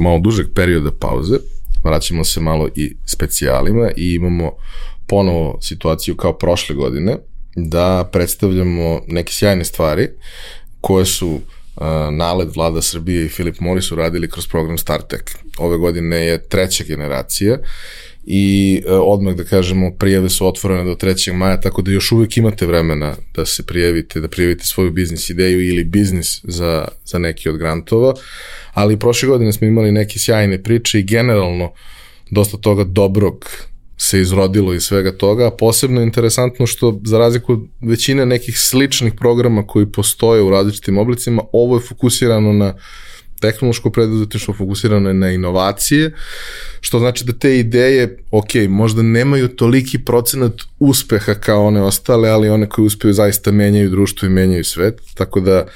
nakon malo dužeg perioda pauze, vraćamo se malo i specijalima i imamo ponovo situaciju kao prošle godine, da predstavljamo neke sjajne stvari koje su uh, nalet vlada Srbije i Filip Moris uradili kroz program StarTech. Ove godine je treća generacija i uh, odmah da kažemo prijave su otvorene do 3. maja, tako da još uvek imate vremena da se prijavite, da prijavite svoju biznis ideju ili biznis za, za neki od grantova, ali prošle godine smo imali neke sjajne priče i generalno dosta toga dobrog se izrodilo iz svega toga, a posebno je interesantno što za razliku od većine nekih sličnih programa koji postoje u različitim oblicima, ovo je fokusirano na tehnološko preduzetništvo fokusirano je na inovacije, što znači da te ideje, ok, možda nemaju toliki procenat uspeha kao one ostale, ali one koje uspeju zaista menjaju društvo i menjaju svet, tako da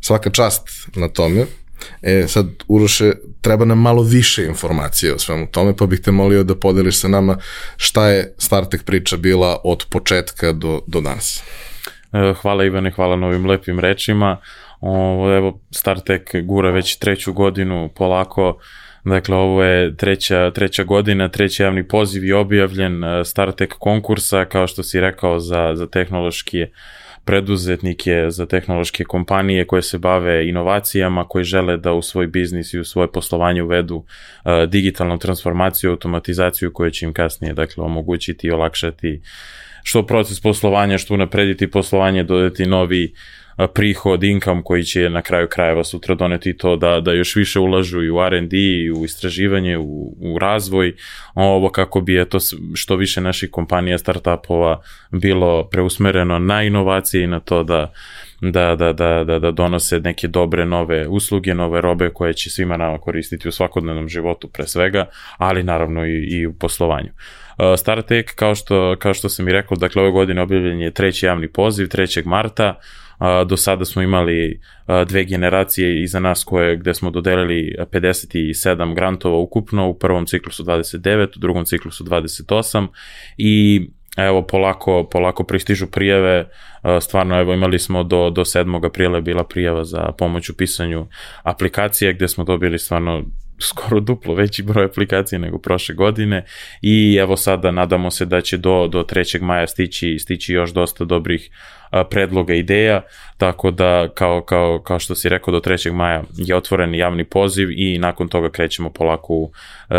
svaka čast na tome. E, sad, Uroše, treba nam malo više informacije o svemu tome, pa bih te molio da podeliš sa nama šta je Startek priča bila od početka do, do danas. E, hvala Ivane, hvala na ovim lepim rečima. Ovo, evo, Startek gura već treću godinu polako, Dakle, ovo je treća, treća godina, treći javni poziv je objavljen e, Startek konkursa, kao što si rekao, za, za tehnološki preduzetnike, za tehnološke kompanije koje se bave inovacijama, koji žele da u svoj biznis i u svoje poslovanje uvedu uh, digitalnu transformaciju, automatizaciju koja će im kasnije dakle, omogućiti i olakšati što proces poslovanja, što unaprediti poslovanje, dodati novi prihod, income koji će na kraju krajeva sutra doneti to da, da još više ulažu i u R&D, i u istraživanje, u, u razvoj, ovo kako bi je to što više naših kompanija, startupova bilo preusmereno na inovacije i na to da da, da, da, da, da donose neke dobre nove usluge, nove robe koje će svima nama koristiti u svakodnevnom životu pre svega, ali naravno i, i u poslovanju. Startek, kao što, kao što sam i rekao, dakle ove godine objavljen je treći javni poziv, 3. marta, do sada smo imali dve generacije iza nas koje, gde smo dodelili 57 grantova ukupno, u prvom ciklusu 29, u drugom ciklusu 28 i evo polako, polako pristižu prijeve, stvarno evo imali smo do, do 7. aprila je bila prijava za pomoć u pisanju aplikacije gde smo dobili stvarno skoro duplo veći broj aplikacija nego prošle godine i evo sada nadamo se da će do, do 3. maja stići, stići još dosta dobrih predloga ideja, tako da kao, kao, kao što si rekao do 3. maja je otvoren javni poziv i nakon toga krećemo polako u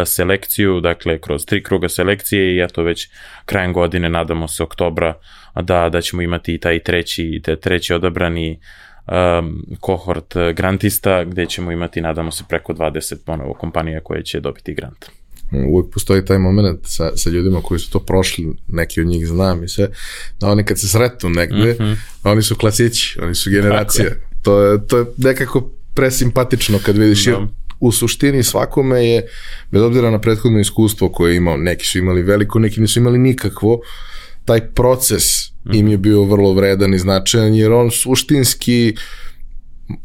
selekciju, dakle kroz tri kruga selekcije i eto već krajem godine nadamo se oktobra da, da ćemo imati i taj treći, treći odabrani um, kohort grantista gde ćemo imati, nadamo se, preko 20 ponovo kompanija koje će dobiti grant uvek postoji taj moment sa, sa ljudima koji su to prošli, neki od njih znam i sve, da oni kad se sretnu negde, mm -hmm. oni su klasići, oni su generacija. To je, to je nekako presimpatično kad vidiš, da. u suštini svakome je, bez obzira na prethodno iskustvo koje je imao, neki su imali veliko, neki nisu imali nikakvo, taj proces im je bio vrlo vredan i značajan, jer on suštinski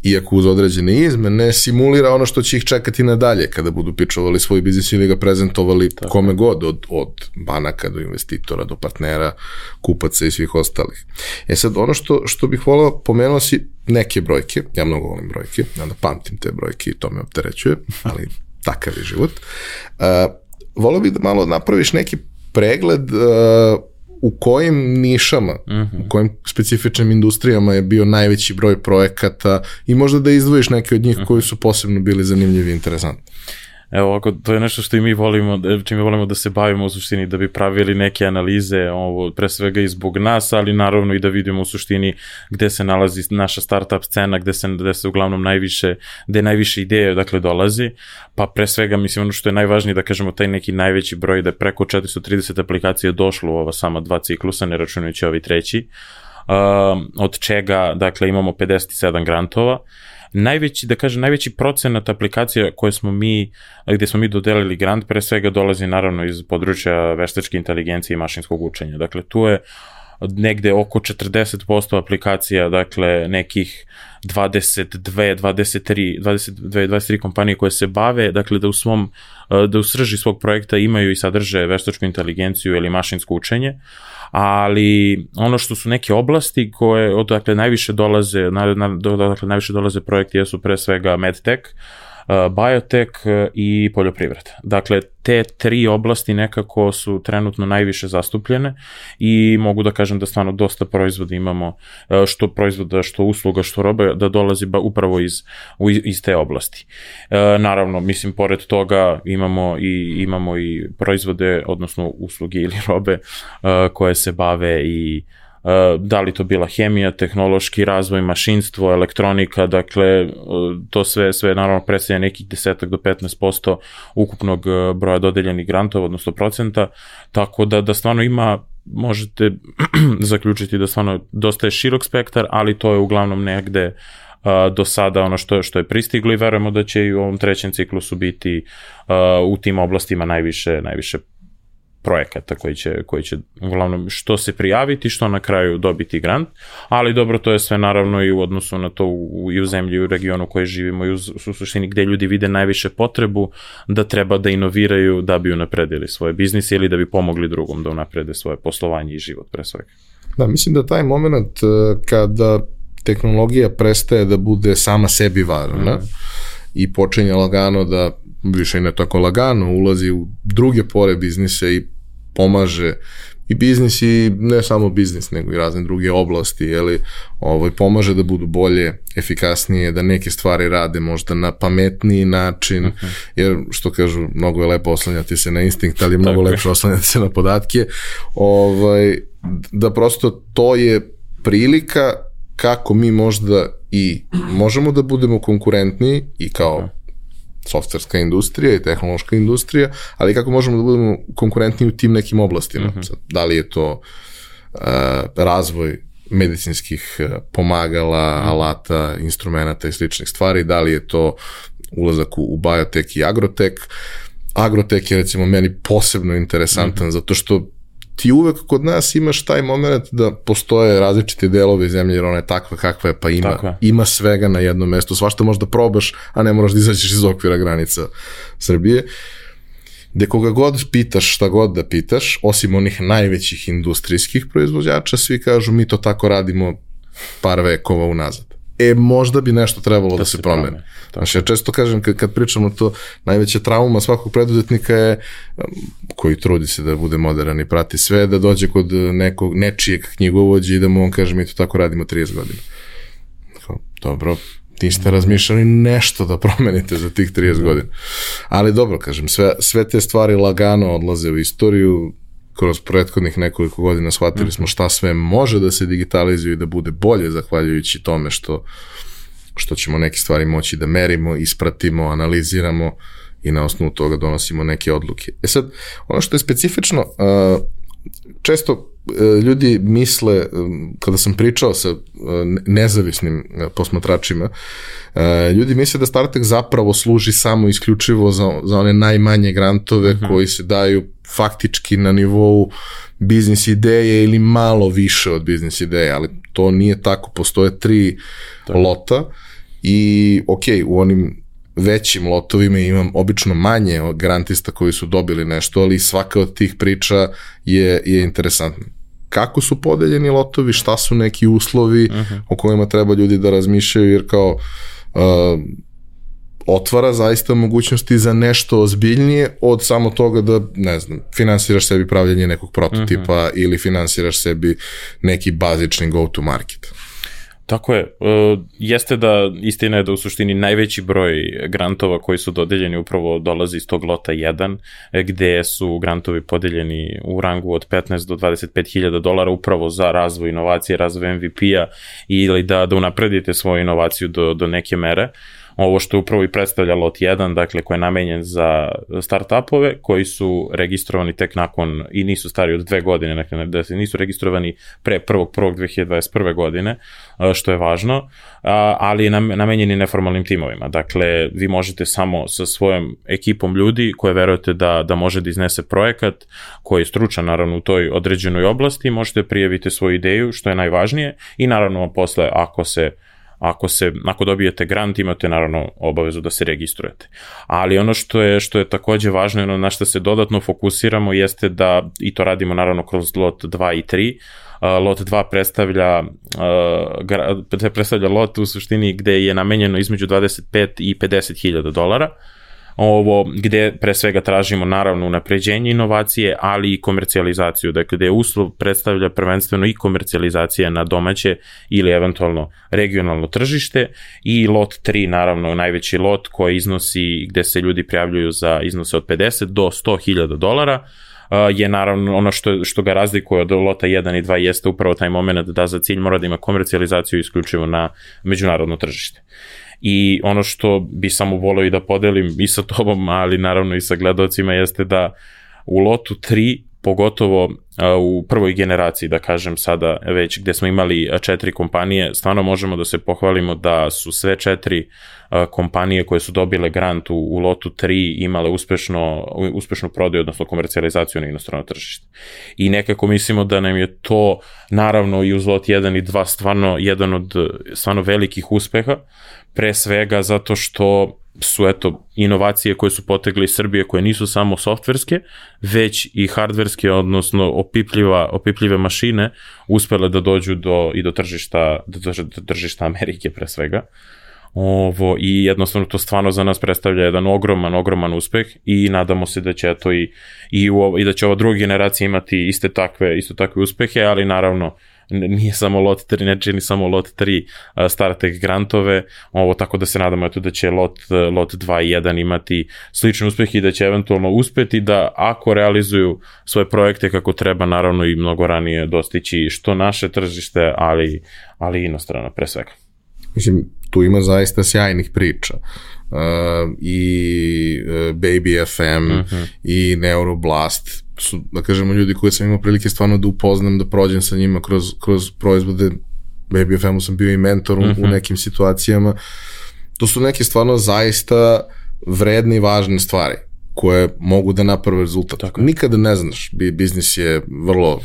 iako uz određene izmene, simulira ono što će ih čekati nadalje kada budu pičovali svoj biznis ili ga prezentovali Tako. kome god, od, od banaka do investitora, do partnera, kupaca i svih ostalih. E sad, ono što, što bih volao, pomenuo si neke brojke, ja mnogo volim brojke, ja da pamtim te brojke i to me opterećuje, ali takav je život. Uh, volao bih da malo napraviš neki pregled uh, u kojim nišama, uh -huh. u mhm. kojim specifičnim industrijama je bio najveći broj projekata i možda da izdvojiš neke od njih uh -huh. koji su posebno bili zanimljivi i interesantni. Evo, ovako, to je nešto što i mi volimo, čime volimo da se bavimo u suštini, da bi pravili neke analize, ovo, pre svega i zbog nas, ali naravno i da vidimo u suštini gde se nalazi naša startup scena, gde se, gde se uglavnom najviše, gde najviše ideje dakle dolazi, pa pre svega, mislim, ono što je najvažnije da kažemo, taj neki najveći broj da je preko 430 aplikacija došlo u ova sama dva ciklusa, ne računajući ovi treći, uh, od čega, dakle, imamo 57 grantova, najveći, da kažem, najveći procenat aplikacija koje smo mi, gde smo mi dodelili grant, pre svega dolazi naravno iz područja veštačke inteligencije i mašinskog učenja. Dakle, tu je negde oko 40% aplikacija, dakle nekih 22, 23, 22, 23 kompanije koje se bave, dakle da u svom, da u srži svog projekta imaju i sadrže veštačku inteligenciju ili mašinsko učenje, ali ono što su neke oblasti koje odakle najviše dolaze, na, na, odakle najviše dolaze projekti jesu pre svega medtech, E, biotek e, i poljoprivreda. Dakle, te tri oblasti nekako su trenutno najviše zastupljene i mogu da kažem da stvarno dosta proizvoda imamo, e, što proizvoda, što usluga, što roba, da dolazi ba upravo iz, iz te oblasti. Naravno, mislim, pored toga imamo i, imamo i proizvode, odnosno usluge ili robe koje se bave i uh, da li to bila hemija, tehnološki razvoj, mašinstvo, elektronika, dakle e, to sve sve naravno predstavlja nekih desetak do 15% ukupnog e, broja dodeljenih grantova, odnosno procenta, tako da da stvarno ima možete zaključiti da stvarno dosta je širok spektar, ali to je uglavnom negde do sada ono što, što je pristiglo i verujemo da će i u ovom trećem ciklusu biti u tim oblastima najviše, najviše projekata koji će, koji će uglavnom što se prijaviti, što na kraju dobiti grant, ali dobro to je sve naravno i u odnosu na to u, i u zemlji i u regionu u kojoj živimo i u, u suštini gde ljudi vide najviše potrebu da treba da inoviraju da bi unapredili svoje biznise ili da bi pomogli drugom da unaprede svoje poslovanje i život pre svega. Da, mislim da taj moment e, kada tehnologija prestaje da bude sama sebi važna mm. i počinje lagano da više i ne tako lagano, ulazi u druge pore biznise i pomaže i biznis i ne samo biznis, nego i razne druge oblasti, jeli, ovaj, pomaže da budu bolje, efikasnije, da neke stvari rade možda na pametniji način, uh mhm. -huh. jer što kažu, mnogo je lepo oslanjati se na instinkt, ali je mnogo lepše oslanjati se na podatke, ovaj, da prosto to je prilika kako mi možda i možemo da budemo konkurentniji i kao -huh softverska industrija i tehnološka industrija, ali kako možemo da budemo konkurentni u tim nekim oblastima. Mm -hmm. da li je to uh, razvoj medicinskih uh, pomagala, mm. alata, instrumenta i sličnih stvari, da li je to ulazak u, u biotek i agrotek. Agrotek je recimo meni posebno interesantan mm -hmm. zato što ti uvek kod nas imaš taj moment da postoje različite delove zemlje, jer ona je takva kakva je, pa ima, je. ima svega na jednom mestu. Svašta možda probaš, a ne moraš da izađeš iz okvira granica Srbije. Gde koga god pitaš, šta god da pitaš, osim onih najvećih industrijskih proizvođača, svi kažu mi to tako radimo par vekova unazad e, možda bi nešto trebalo da, da se, se promeni. Znači, ja često kažem, kad, kad pričamo to, najveća trauma svakog preduzetnika je, um, koji trudi se da bude modern i prati sve, da dođe kod nekog, nečijeg knjigovođa i da mu on kaže, mi to tako radimo 30 godina. Dobro, niste razmišljali nešto da promenite za tih 30 da. godina. Ali dobro, kažem, sve, sve te stvari lagano odlaze u istoriju, kroz prethodnih nekoliko godina shvatili smo šta sve može da se digitalizuje i da bude bolje zahvaljujući tome što, što ćemo neke stvari moći da merimo, ispratimo, analiziramo i na osnovu toga donosimo neke odluke. E sad, ono što je specifično, često ljudi misle, kada sam pričao sa nezavisnim posmatračima, ljudi misle da StarTech zapravo služi samo isključivo za, za one najmanje grantove mhm. koji se daju faktički na nivou biznis ideje ili malo više od biznis ideje, ali to nije tako, postoje tri tako. lota i ok, u onim većim lotovima imam obično manje grantista koji su dobili nešto, ali svaka od tih priča je, je interesantna. Kako su podeljeni lotovi, šta su neki uslovi uh mhm. -huh. o kojima treba ljudi da razmišljaju, jer kao uh, otvara zaista mogućnosti za nešto ozbiljnije od samo toga da, ne znam, finansiraš sebi pravljanje nekog prototipa mhm. -huh. ili finansiraš sebi neki bazični go-to market. Tako je. Uh, jeste da istina je da u suštini najveći broj grantova koji su dodeljeni upravo dolazi iz tog lota 1, gde su grantovi podeljeni u rangu od 15 do 25 hiljada dolara upravo za razvoj inovacije, razvoj MVP-a ili da, da unapredite svoju inovaciju do, do neke mere. Uh, ovo što upravo i predstavlja lot 1, dakle koji je namenjen za startupove koji su registrovani tek nakon i nisu stari od dve godine, dakle da se nisu registrovani pre 1.1.2021. godine, što je važno, ali je namenjeni neformalnim timovima. Dakle, vi možete samo sa svojom ekipom ljudi koje verujete da, da može da iznese projekat koji je stručan naravno u toj određenoj oblasti, možete prijaviti svoju ideju, što je najvažnije i naravno posle ako se ako se ako dobijete grant imate naravno obavezu da se registrujete. Ali ono što je što je takođe važno ono na što se dodatno fokusiramo jeste da i to radimo naravno kroz lot 2 i 3 Uh, lot 2 predstavlja uh, predstavlja lot u suštini gde je namenjeno između 25 i 50 hiljada dolara ovo gde pre svega tražimo naravno unapređenje inovacije, ali i komercijalizaciju, dakle gde uslov predstavlja prvenstveno i komercijalizacija na domaće ili eventualno regionalno tržište i lot 3 naravno najveći lot koji iznosi gde se ljudi prijavljuju za iznose od 50 do 100.000 dolara, je naravno ono što, što ga razlikuje od lota 1 i 2 jeste upravo taj moment da za cilj mora da ima komercijalizaciju isključivo na međunarodno tržište. I ono što bi samo voleo i da podelim i sa tobom, ali naravno i sa gledalcima jeste da u lotu 3 pogotovo u prvoj generaciji, da kažem sada već gde smo imali četiri kompanije, stvarno možemo da se pohvalimo da su sve četiri kompanije koje su dobile grant u, u lotu 3 imale uspešno, uspešnu prodaju, odnosno komercijalizaciju na inostrano tržište. I nekako mislimo da nam je to, naravno i uz lot 1 i 2, stvarno jedan od stvarno velikih uspeha, pre svega zato što su eto inovacije koje su potegli iz Srbije koje nisu samo softverske, već i hardverske, odnosno opipljiva, opipljive mašine uspele da dođu do, i do tržišta, do, do tržišta Amerike pre svega. Ovo, I jednostavno to stvarno za nas predstavlja jedan ogroman, ogroman uspeh i nadamo se da će to i, i, u, i da će ova druga generacija imati iste takve, isto takve uspehe, ali naravno nije samo lot 3, ne čini samo lot 3 StarTech grantove, ovo tako da se nadamo eto da će lot, lot 2 i 1 imati slični uspeh i da će eventualno uspeti da ako realizuju svoje projekte kako treba, naravno i mnogo ranije dostići što naše tržište, ali, ali inostrano pre svega. Mislim, tu ima zaista sjajnih priča. Uh, i uh, Baby FM uh -huh. i Neuroblast su, da kažemo, ljudi koji sam imao prilike stvarno da upoznam, da prođem sa njima kroz, kroz proizvode. Baby FM-u sam bio i mentor u, uh -huh. u mhm. nekim situacijama. To su neke stvarno zaista vredne i važne stvari koje mogu da naprave rezultat. Tako. Nikada ne znaš, biznis je vrlo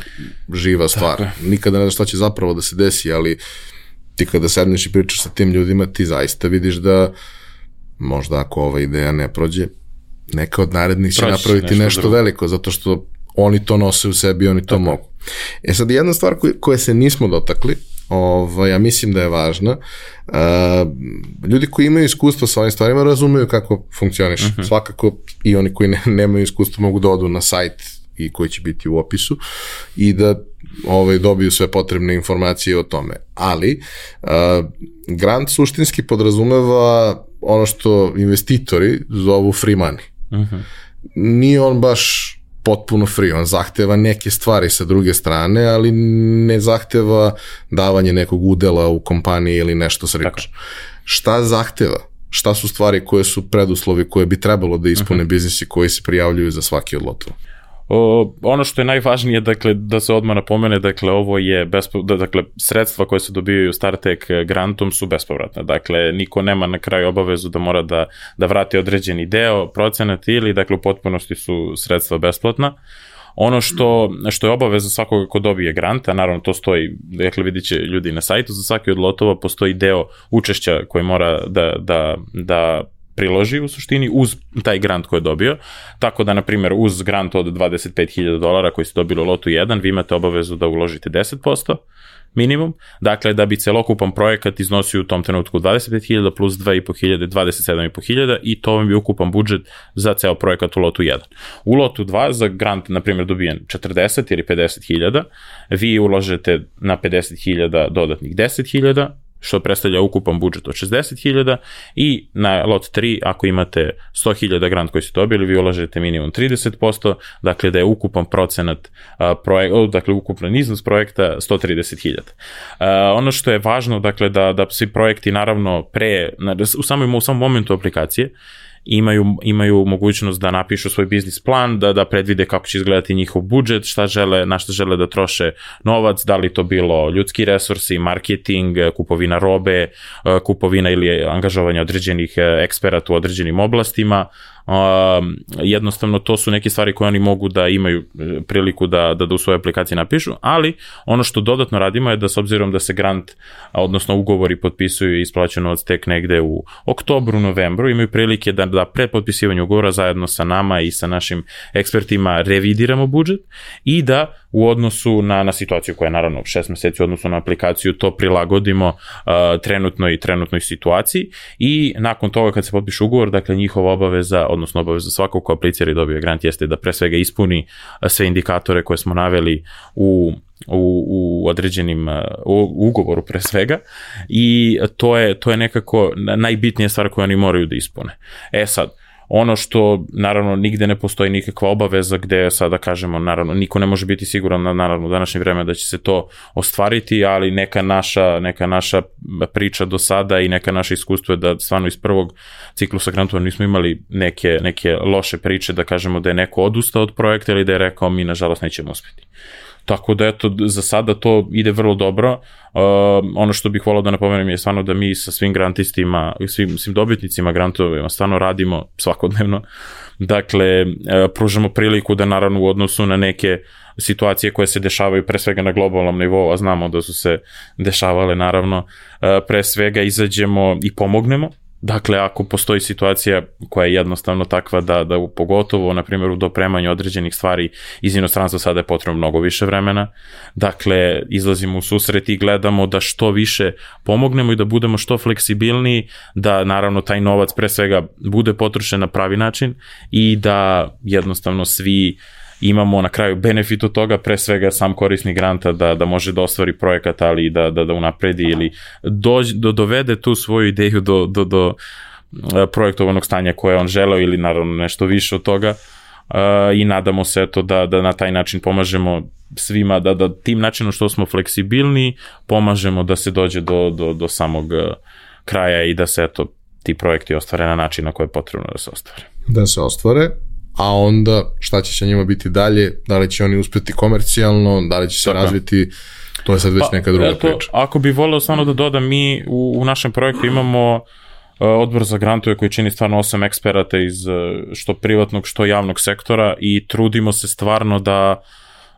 živa stvar. Tako. Nikada ne znaš šta će zapravo da se desi, ali ti kada sedneš i pričaš sa tim ljudima, ti zaista vidiš da možda ako ova ideja ne prođe, neka od narednih će napraviti nešto, nešto veliko, zato što oni to nose u sebi, oni to Tako. mogu. E sad, jedna stvar koje, koje se nismo dotakli, ovaj, ja mislim da je važna, uh, ljudi koji imaju iskustvo sa ovim stvarima razumeju kako funkcioniš. Uh mhm. -huh. Svakako i oni koji ne, nemaju iskustvo mogu da odu na sajt i koji će biti u opisu i da ovaj, dobiju sve potrebne informacije o tome. Ali, uh, grant suštinski podrazumeva ono što investitori zovu free money. Uh mhm. -huh. Nije on baš potpuno free, on zahteva neke stvari sa druge strane, ali ne zahteva davanje nekog udela u kompaniji ili nešto slično. Šta zahteva? Šta su stvari koje su preduslovi koje bi trebalo da ispune uh mhm. -huh. biznisi koji se prijavljuju za svaki od lotova? O, ono što je najvažnije, dakle, da se odmah napomene, dakle, ovo je, bespo, da, dakle, sredstva koje se dobijaju StarTech grantom su bespovratne, dakle, niko nema na kraju obavezu da mora da, da vrati određeni deo, procenat ili, dakle, u potpunosti su sredstva besplatna. Ono što, što je obaveza svakoga ko dobije grant, a naravno to stoji, dakle vidit će ljudi na sajtu, za svaki od lotova postoji deo učešća koji mora da, da, da priloži u suštini uz taj grant koji je dobio. Tako da, na primjer, uz grant od 25.000 dolara koji ste dobili u lotu 1, vi imate obavezu da uložite 10% minimum. Dakle, da bi celokupan projekat iznosio u tom trenutku 25.000 plus 2.500, 27.500 i to vam je ukupan budžet za ceo projekat u lotu 1. U lotu 2 za grant, na primjer, dobijen 40 ili 50.000, vi uložete na 50.000 dodatnih 10.000, što predstavlja ukupan budžet od 60.000 i na lot 3 ako imate 100.000 grant koji ste dobili, vi ulažete minimum 30%, dakle da je ukupan procenat projek, dakle ukupan iznos projekta 130.000. Ono što je važno, dakle da, da svi projekti naravno pre, u samom, u samom momentu aplikacije, imaju, imaju mogućnost da napišu svoj biznis plan, da, da predvide kako će izgledati njihov budžet, šta žele, na šta žele da troše novac, da li to bilo ljudski resursi, marketing, kupovina robe, kupovina ili angažovanje određenih eksperata u određenim oblastima, Um, jednostavno to su neke stvari koje oni mogu da imaju e, priliku da, da, da u svojoj aplikaciji napišu, ali ono što dodatno radimo je da s obzirom da se grant, odnosno ugovori potpisuju i isplaćaju novac tek negde u oktobru, novembru, imaju prilike da, da pred potpisivanju ugovora zajedno sa nama i sa našim ekspertima revidiramo budžet i da u odnosu na, na situaciju koja je naravno šest meseci u odnosu na aplikaciju to prilagodimo uh, trenutnoj i trenutnoj situaciji i nakon toga kad se potpiše ugovor, dakle njihova obaveza, odnosno obaveza svakog ko aplicira i dobije grant jeste da pre svega ispuni sve indikatore koje smo naveli u u, u određenim u ugovoru pre svega i to je, to je nekako najbitnija stvar koju oni moraju da ispune. E sad, Ono što, naravno, nigde ne postoji nikakva obaveza gde sada kažemo, naravno, niko ne može biti siguran na, naravno, u današnje vreme da će se to ostvariti, ali neka naša, neka naša priča do sada i neka naša iskustvo je da stvarno iz prvog ciklusa grantova nismo imali neke, neke loše priče da kažemo da je neko odustao od projekta ili da je rekao mi nažalost nećemo uspeti. Tako da eto, za sada to ide vrlo dobro. Uh, ono što bih volao da napomenem je stvarno da mi sa svim grantistima, svim, svim dobitnicima grantovima stvarno radimo svakodnevno. Dakle, uh, pružamo priliku da naravno u odnosu na neke situacije koje se dešavaju pre svega na globalnom nivou, a znamo da su se dešavale naravno, uh, pre svega izađemo i pomognemo Dakle, ako postoji situacija koja je jednostavno takva da, da u, pogotovo, na primjer, u dopremanju određenih stvari iz inostranstva sada je potrebno mnogo više vremena, dakle, izlazimo u susret i gledamo da što više pomognemo i da budemo što fleksibilniji, da naravno taj novac pre svega bude potrošen na pravi način i da jednostavno svi uh, imamo na kraju benefit od toga, pre svega sam korisnik granta da, da može da ostvari projekat, ali da, da, da unapredi ili dođ, do, dovede tu svoju ideju do, do, do e, projektovanog stanja koje on želeo ili naravno nešto više od toga uh, i nadamo se to da, da na taj način pomažemo svima, da, da tim načinom što smo fleksibilni pomažemo da se dođe do, do, do samog e, kraja i da se eto ti projekti ostvare na način na koje je potrebno da se ostvare. Da se ostvare, a onda šta će sa njima biti dalje, da li će oni uspeti komercijalno, da li će se Tako. razviti, to je sad već pa, neka druga eto, priča. Ako bih voleo samo da dodam, mi u, u našem projektu imamo uh, odbor za grantove koji čini stvarno osam eksperata iz uh, što privatnog, što javnog sektora i trudimo se stvarno da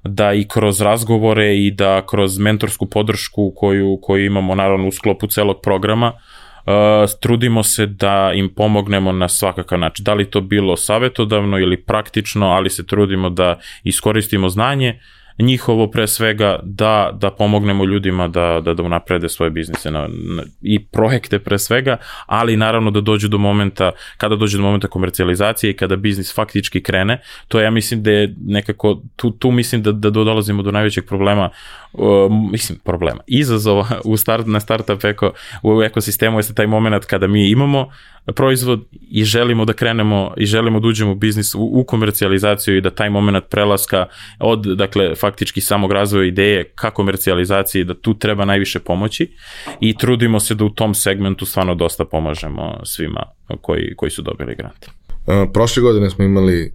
da i kroz razgovore i da kroz mentorsku podršku koju, koju imamo naravno u sklopu celog programa, uh, Uh, trudimo se da im pomognemo na svakakav način. Da li to bilo savetodavno ili praktično, ali se trudimo da iskoristimo znanje njihovo pre svega da, da pomognemo ljudima da, da, da unaprede svoje biznise na, na, i projekte pre svega, ali naravno da dođu do momenta, kada dođe do momenta komercijalizacije i kada biznis faktički krene, to ja mislim da je nekako, tu, tu mislim da, da dolazimo do najvećeg problema uh, mislim, problema, izazova u start, na startup eko, u ekosistemu jeste taj moment kada mi imamo proizvod i želimo da krenemo i želimo da uđemo u biznis u, u komercijalizaciju i da taj moment prelaska od, dakle, faktički samog razvoja ideje ka komercijalizaciji, da tu treba najviše pomoći i trudimo se da u tom segmentu stvarno dosta pomažemo svima koji, koji su dobili grant. Uh, prošle godine smo imali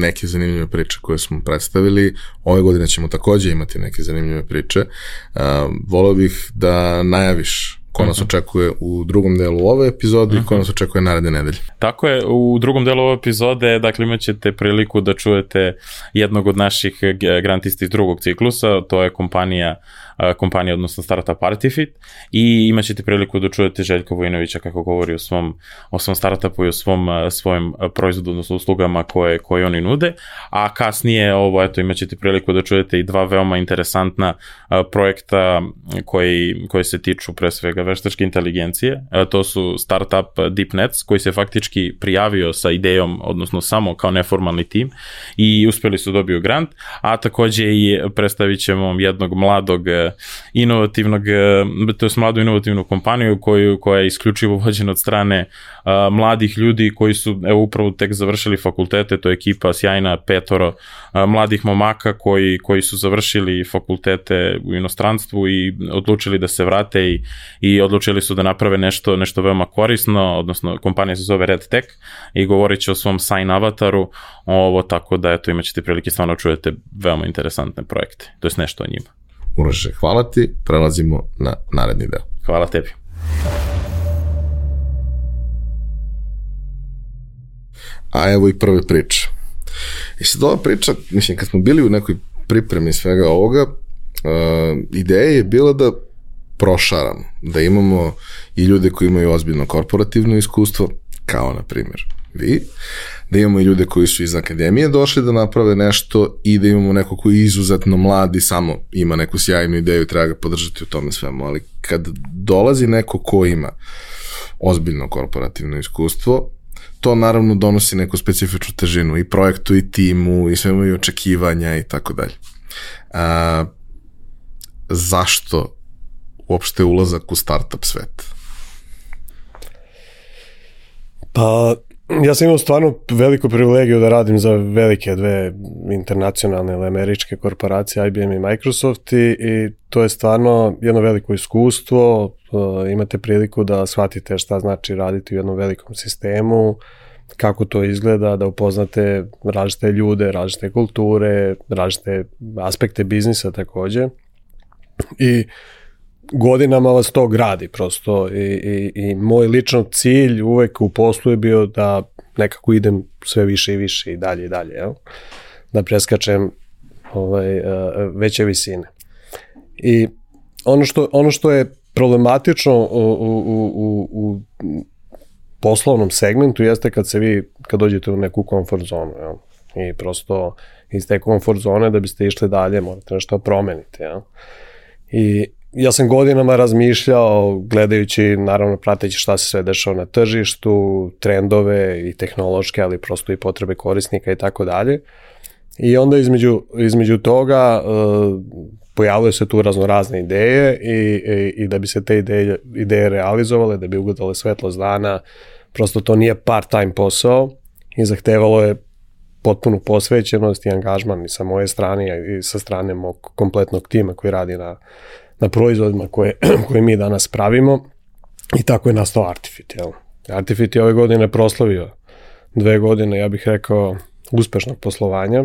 neke zanimljive priče koje smo predstavili. Ove godine ćemo takođe imati neke zanimljive priče. Uh, volao bih da najaviš ko nas mhm. očekuje u drugom delu ove epizode i ko mhm. nas očekuje naredne nedelje. Tako je, u drugom delu ove epizode, dakle imat ćete priliku da čujete jednog od naših grantista iz drugog ciklusa, to je kompanija kompanija, odnosno startup Artifit i imat ćete priliku da čujete Željka Vojinovića kako govori o svom, o svom startupu i o svom, svojim proizvodu, odnosno uslugama koje, koje oni nude, a kasnije ovo, eto, imat ćete priliku da čujete i dva veoma interesantna projekta koji, koji se tiču pre svega veštačke inteligencije, to su startup DeepNets koji se faktički prijavio sa idejom, odnosno samo kao neformalni tim i uspeli su da dobiju grant, a takođe i predstavit ćemo jednog mladog inovativnog, e, to je mladu inovativnu kompaniju koju, koja je isključivo vođena od strane a, mladih ljudi koji su evo upravo tek završili fakultete, to je ekipa sjajna petoro a, mladih momaka koji, koji su završili fakultete u inostranstvu i odlučili da se vrate i, i odlučili su da naprave nešto, nešto veoma korisno, odnosno kompanija se zove Red Tech i govorit će o svom sign avataru, ovo tako da eto imat ćete prilike stvarno čujete veoma interesantne projekte, to je nešto o njima. Uroše, hvala ti, prelazimo na naredni deo. Hvala tebi. a evo i prve priče. I sad ova priča, mislim, kad smo bili u nekoj pripremi svega ovoga, uh, ideja je bila da prošaramo, da imamo i ljude koji imaju ozbiljno korporativno iskustvo, kao na primjer vi, da imamo i ljude koji su iz akademije došli da naprave nešto i da imamo neko koji je izuzetno mlad i samo ima neku sjajnu ideju i treba ga podržati u tome svemu, ali kad dolazi neko ko ima ozbiljno korporativno iskustvo, to naravno donosi neku specifičnu težinu i projektu i timu i sve imaju očekivanja i tako dalje. A, zašto uopšte ulazak u startup svet? Pa, ja sam imao stvarno veliku privilegiju da radim za velike dve internacionalne ili američke korporacije IBM i Microsoft i, i to je stvarno jedno veliko iskustvo, uh, imate priliku da shvatite šta znači raditi u jednom velikom sistemu, kako to izgleda, da upoznate različite ljude, različite kulture, različite aspekte biznisa takođe. I godinama vas to gradi prosto i, i, i moj lično cilj uvek u poslu je bio da nekako idem sve više i više i dalje i dalje, jel? da preskačem ovaj, e, veće visine. I ono što, ono što je problematično u, u, u, u poslovnom segmentu jeste kad se vi, kad dođete u neku komfort zonu, jel? i prosto iz te komfort zone da biste išli dalje morate nešto promeniti, jel? I ja sam godinama razmišljao, gledajući, naravno prateći šta se sve dešava na tržištu, trendove i tehnološke, ali prosto i potrebe korisnika i tako dalje. I onda između, između toga uh, pojavljaju se tu razno razne ideje i, i, i da bi se te ideje, ideje realizovale, da bi ugledale svetlost dana, prosto to nije part-time posao i zahtevalo je potpunu posvećenost i angažman i sa moje strane i sa strane mog kompletnog tima koji radi na, na proizvodima koje, koje mi danas pravimo i tako je nastao Artifit. Jel? Artifit je ove godine proslavio dve godine, ja bih rekao, uspešnog poslovanja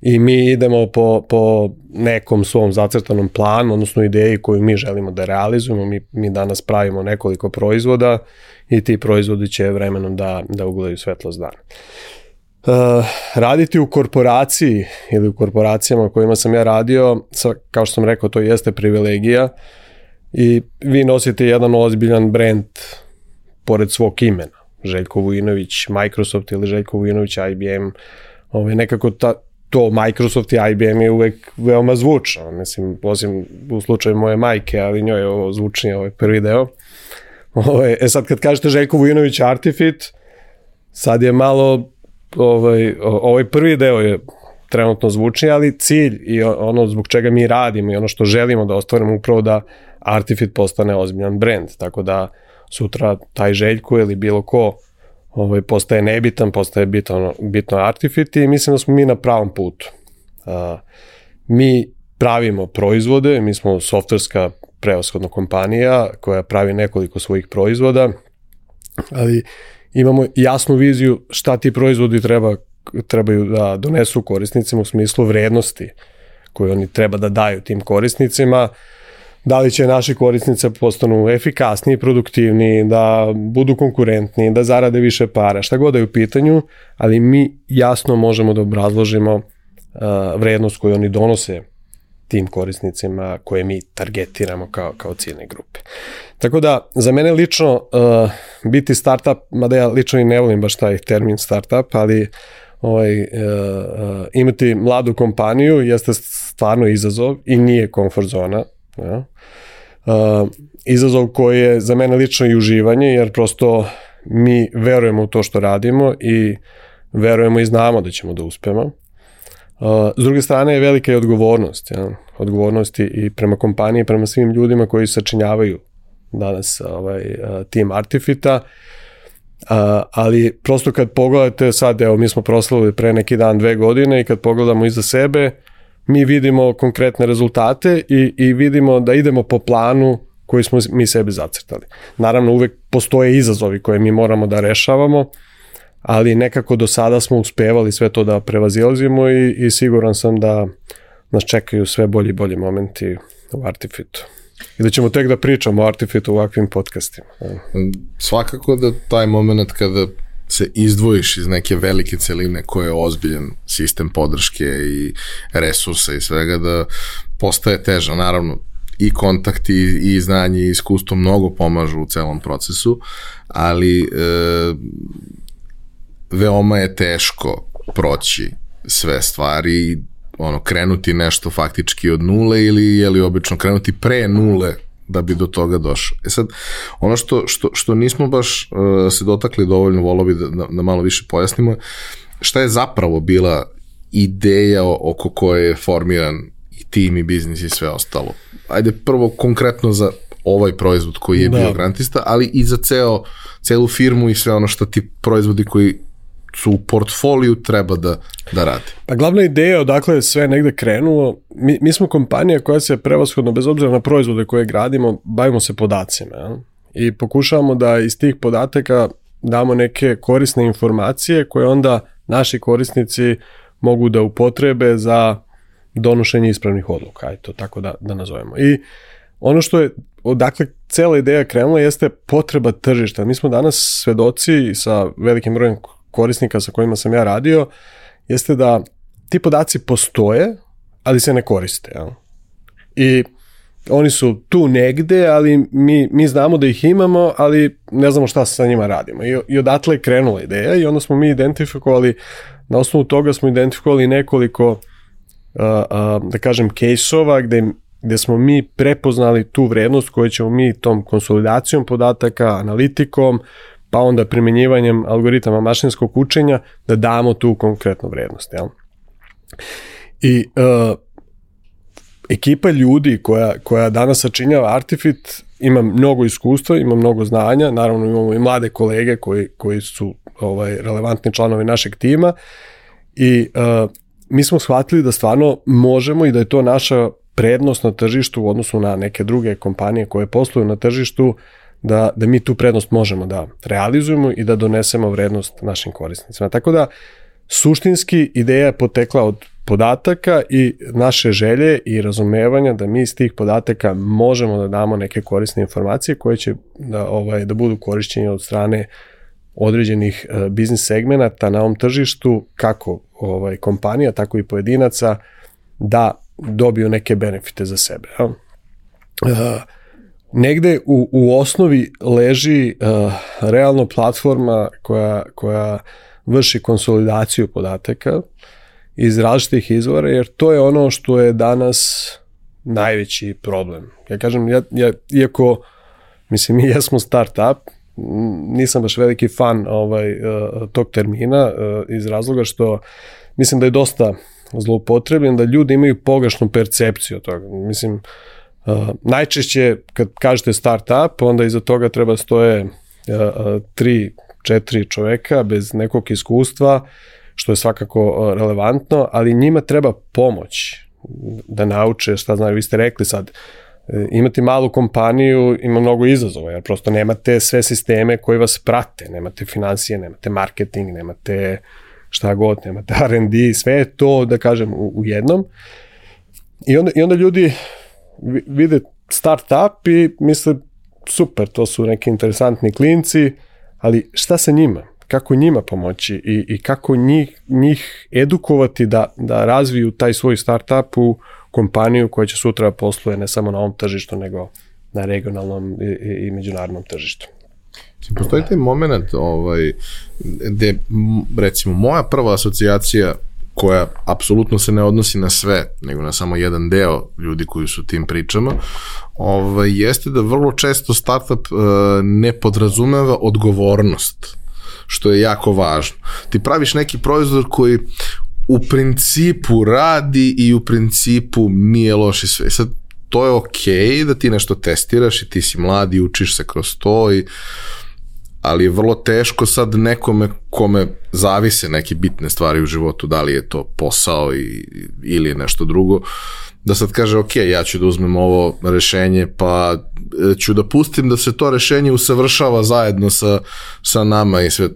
i mi idemo po, po nekom svom zacrtanom planu, odnosno ideji koju mi želimo da realizujemo. Mi, mi danas pravimo nekoliko proizvoda i ti proizvodi će vremenom da, da ugledaju svetlost dana. Uh, raditi u korporaciji ili u korporacijama u kojima sam ja radio, sa, kao što sam rekao, to jeste privilegija i vi nosite jedan ozbiljan brand pored svog imena. Željko Vujinović, Microsoft ili Željko Vujinović, IBM, ovaj, nekako ta, to Microsoft i IBM je uvek veoma zvučno, mislim, osim u slučaju moje majke, ali njoj je ovo zvučnije ovaj prvi deo. Ovaj, e sad kad kažete Željko Vujinović Artifit, sad je malo, ovaj, ovaj prvi deo je trenutno zvučniji, ali cilj i ono zbog čega mi radimo i ono što želimo da ostvarimo upravo da Artifit postane ozbiljan brand, tako da sutra taj Željko ili bilo ko ovaj, postaje nebitan, postaje bitno, bitno Artifit i mislim da smo mi na pravom putu. Uh, mi pravimo proizvode, mi smo softverska preoshodna kompanija koja pravi nekoliko svojih proizvoda, ali imamo jasnu viziju šta ti proizvodi treba, trebaju da donesu korisnicima u smislu vrednosti koje oni treba da daju tim korisnicima, da li će naši korisnice postanu efikasniji, produktivniji, da budu konkurentni, da zarade više para, šta god da je u pitanju, ali mi jasno možemo da obrazložimo uh, vrednost koju oni donose tim korisnicima koje mi targetiramo kao, kao ciljne grupe. Tako da, za mene lično uh, biti startup, mada ja lično i ne volim baš taj termin startup, ali ovaj, uh, uh, imati mladu kompaniju jeste stvarno izazov i nije komfort zona. Ja? Uh, izazov koji je za mene lično i uživanje, jer prosto mi verujemo u to što radimo i verujemo i znamo da ćemo da uspemo. S druge strane je velika i odgovornost. Ja? Odgovornost i prema kompaniji, prema svim ljudima koji sačinjavaju danas ovaj, tim Artifita. A, ali prosto kad pogledate sad, evo mi smo proslavili pre neki dan dve godine i kad pogledamo iza sebe, mi vidimo konkretne rezultate i, i vidimo da idemo po planu koji smo mi sebi zacrtali. Naravno, uvek postoje izazovi koje mi moramo da rešavamo, ali nekako do sada smo uspevali sve to da prevazilazimo i, i siguran sam da nas čekaju sve bolji i bolji momenti u Artifitu. I da ćemo tek da pričamo o Artifitu u ovakvim podcastima. Svakako da taj moment kada se izdvojiš iz neke velike celine koje je ozbiljen sistem podrške i resursa i svega da postaje teža. Naravno, i kontakti i znanje i iskustvo mnogo pomažu u celom procesu, ali e, veoma je teško proći sve stvari i ono, krenuti nešto faktički od nule ili je li obično krenuti pre nule da bi do toga došao. E sad, ono što, što, što nismo baš uh, se dotakli dovoljno, volo bi da, da, da malo više pojasnimo, šta je zapravo bila ideja oko koje je formiran i tim i biznis i sve ostalo. Ajde prvo konkretno za ovaj proizvod koji je da. bio grantista, ali i za ceo, celu firmu i sve ono što ti proizvodi koji su u portfoliju treba da, da rade. Pa glavna ideja odakle je sve negde krenulo, mi, mi smo kompanija koja se prevashodno, bez obzira na proizvode koje gradimo, bavimo se podacima. Ja? I pokušavamo da iz tih podataka damo neke korisne informacije koje onda naši korisnici mogu da upotrebe za donošenje ispravnih odluka, aj to tako da, da nazovemo. I ono što je, odakle cela ideja krenula jeste potreba tržišta. Mi smo danas svedoci sa velikim brojem korisnika sa kojima sam ja radio, jeste da ti podaci postoje, ali se ne koriste. Jel? I oni su tu negde, ali mi, mi znamo da ih imamo, ali ne znamo šta sa njima radimo. I, i odatle je krenula ideja i onda smo mi identifikovali, na osnovu toga smo identifikovali nekoliko, uh, uh, da kažem, kejsova gde, gde smo mi prepoznali tu vrednost koju ćemo mi tom konsolidacijom podataka, analitikom, pa onda primenjivanjem algoritama mašinskog učenja da damo tu konkretnu vrednost. Jel? I uh, ekipa ljudi koja, koja danas sačinjava Artifit ima mnogo iskustva, ima mnogo znanja, naravno imamo i mlade kolege koji, koji su ovaj relevantni članovi našeg tima i uh, mi smo shvatili da stvarno možemo i da je to naša prednost na tržištu u odnosu na neke druge kompanije koje posluju na tržištu da, da mi tu prednost možemo da realizujemo i da donesemo vrednost našim korisnicima. Tako da, suštinski ideja je potekla od podataka i naše želje i razumevanja da mi iz tih podataka možemo da damo neke korisne informacije koje će da, ovaj, da budu korišćenje od strane određenih uh, biznis segmenata na ovom tržištu, kako ovaj, kompanija, tako i pojedinaca, da dobiju neke benefite za sebe. Ja? Uh, negde u, u osnovi leži uh, realno platforma koja, koja vrši konsolidaciju podataka iz različitih izvora, jer to je ono što je danas najveći problem. Ja kažem, ja, ja, iako, mislim, mi jesmo start-up, nisam baš veliki fan ovaj, uh, tog termina uh, iz razloga što mislim da je dosta zloupotrebljen, da ljudi imaju pogrešnu percepciju toga. Mislim, uh, Najčešće kad kažete startup, onda iza toga treba stoje uh, tri, četiri čoveka bez nekog iskustva, što je svakako relevantno, ali njima treba pomoć da nauče šta znaju. Vi ste rekli sad, uh, imati malu kompaniju ima mnogo izazova, jer prosto nemate sve sisteme koji vas prate, nemate financije, nemate marketing, nemate šta god, nemate R&D, sve je to, da kažem, u, u jednom. I onda, I onda ljudi vide start-up i misle super, to su neki interesantni klinci, ali šta sa njima? Kako njima pomoći i, i kako njih, njih edukovati da, da razviju taj svoj startup u kompaniju koja će sutra posluje ne samo na ovom tržištu, nego na regionalnom i, i međunarodnom tržištu. Postoji taj moment ovaj, gde, recimo, moja prva asocijacija koja apsolutno se ne odnosi na sve, nego na samo jedan deo ljudi koji su tim pričama, ovaj, jeste da vrlo često startup uh, ne podrazumeva odgovornost, što je jako važno. Ti praviš neki proizvod koji u principu radi i u principu nije loši sve. Sad, to je okej okay da ti nešto testiraš i ti si mladi i učiš se kroz to i ali je vrlo teško sad nekome kome zavise neke bitne stvari u životu, da li je to posao i, ili je nešto drugo, da sad kaže, ok, ja ću da uzmem ovo rešenje, pa e, ću da pustim da se to rešenje usavršava zajedno sa, sa nama i sve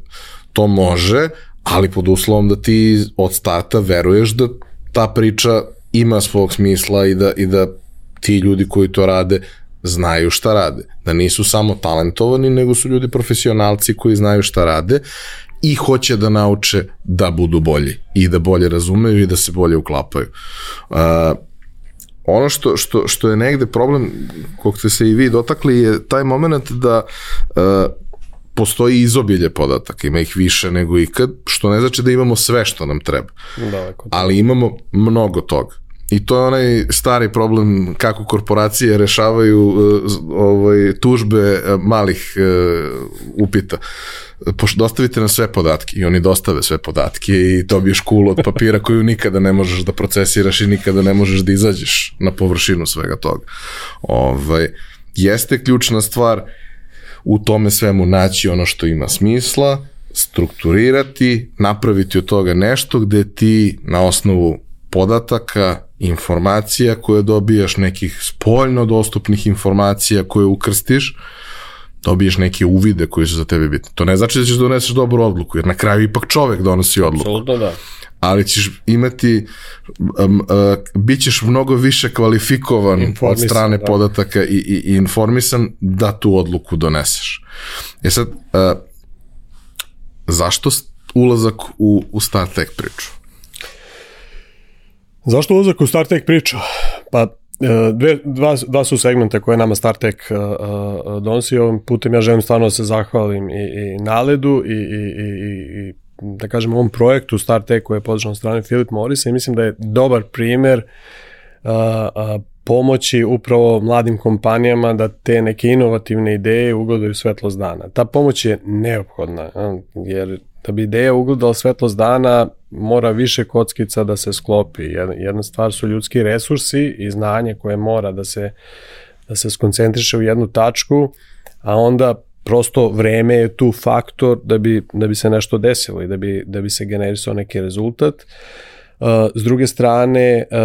to može, ali pod uslovom da ti od starta veruješ da ta priča ima svog smisla i da, i da ti ljudi koji to rade znaju šta rade. Da nisu samo talentovani, nego su ljudi profesionalci koji znaju šta rade i hoće da nauče da budu bolji i da bolje razumeju i da se bolje uklapaju. Uh, ono što, što, što je negde problem kog ste se i vi dotakli je taj moment da uh, postoji izobilje podataka, ima ih više nego ikad, što ne znači da imamo sve što nam treba. Daleko. Ali imamo mnogo toga. I to je onaj stari problem kako korporacije rešavaju uh, ovaj, tužbe uh, malih uh, upita. Pošto dostavite nam sve podatke i oni dostave sve podatke i dobiješ kulu od papira koju nikada ne možeš da procesiraš i nikada ne možeš da izađeš na površinu svega toga. Ovaj, jeste ključna stvar u tome svemu naći ono što ima smisla, strukturirati, napraviti od toga nešto gde ti na osnovu podataka, informacija koje dobijaš, nekih spoljno dostupnih informacija koje ukrstiš, dobiješ neke uvide koji su za tebe bitni. To ne znači da ćeš da doneseš dobru odluku, jer na kraju ipak čovek donosi odluku. Absolutno da. Ali ćeš imati, um, uh, bit ćeš mnogo više kvalifikovan Informisan, od strane da. podataka i, i, i informisan da tu odluku doneseš. E sad, uh, zašto ulazak u, u StarTech priču? Zašto ulazak u StarTech priča? Pa e, dve, dva, dva su segmenta koje nama StarTech uh, uh, donosi. Ovim putem ja želim stvarno da se zahvalim i, i Naledu i, i, i, i, da kažem ovom projektu StarTech koji je podržan od strane Filip Morisa i mislim da je dobar primer uh, uh, pomoći upravo mladim kompanijama da te neke inovativne ideje ugledaju svetlost dana. Ta pomoć je neophodna, jer da bi ideja ugledala svetlost dana mora više kockica da se sklopi. Jedna, stvar su ljudski resursi i znanje koje mora da se, da se skoncentriše u jednu tačku, a onda prosto vreme je tu faktor da bi, da bi se nešto desilo i da bi, da bi se generisao neki rezultat. Uh, s druge strane, uh,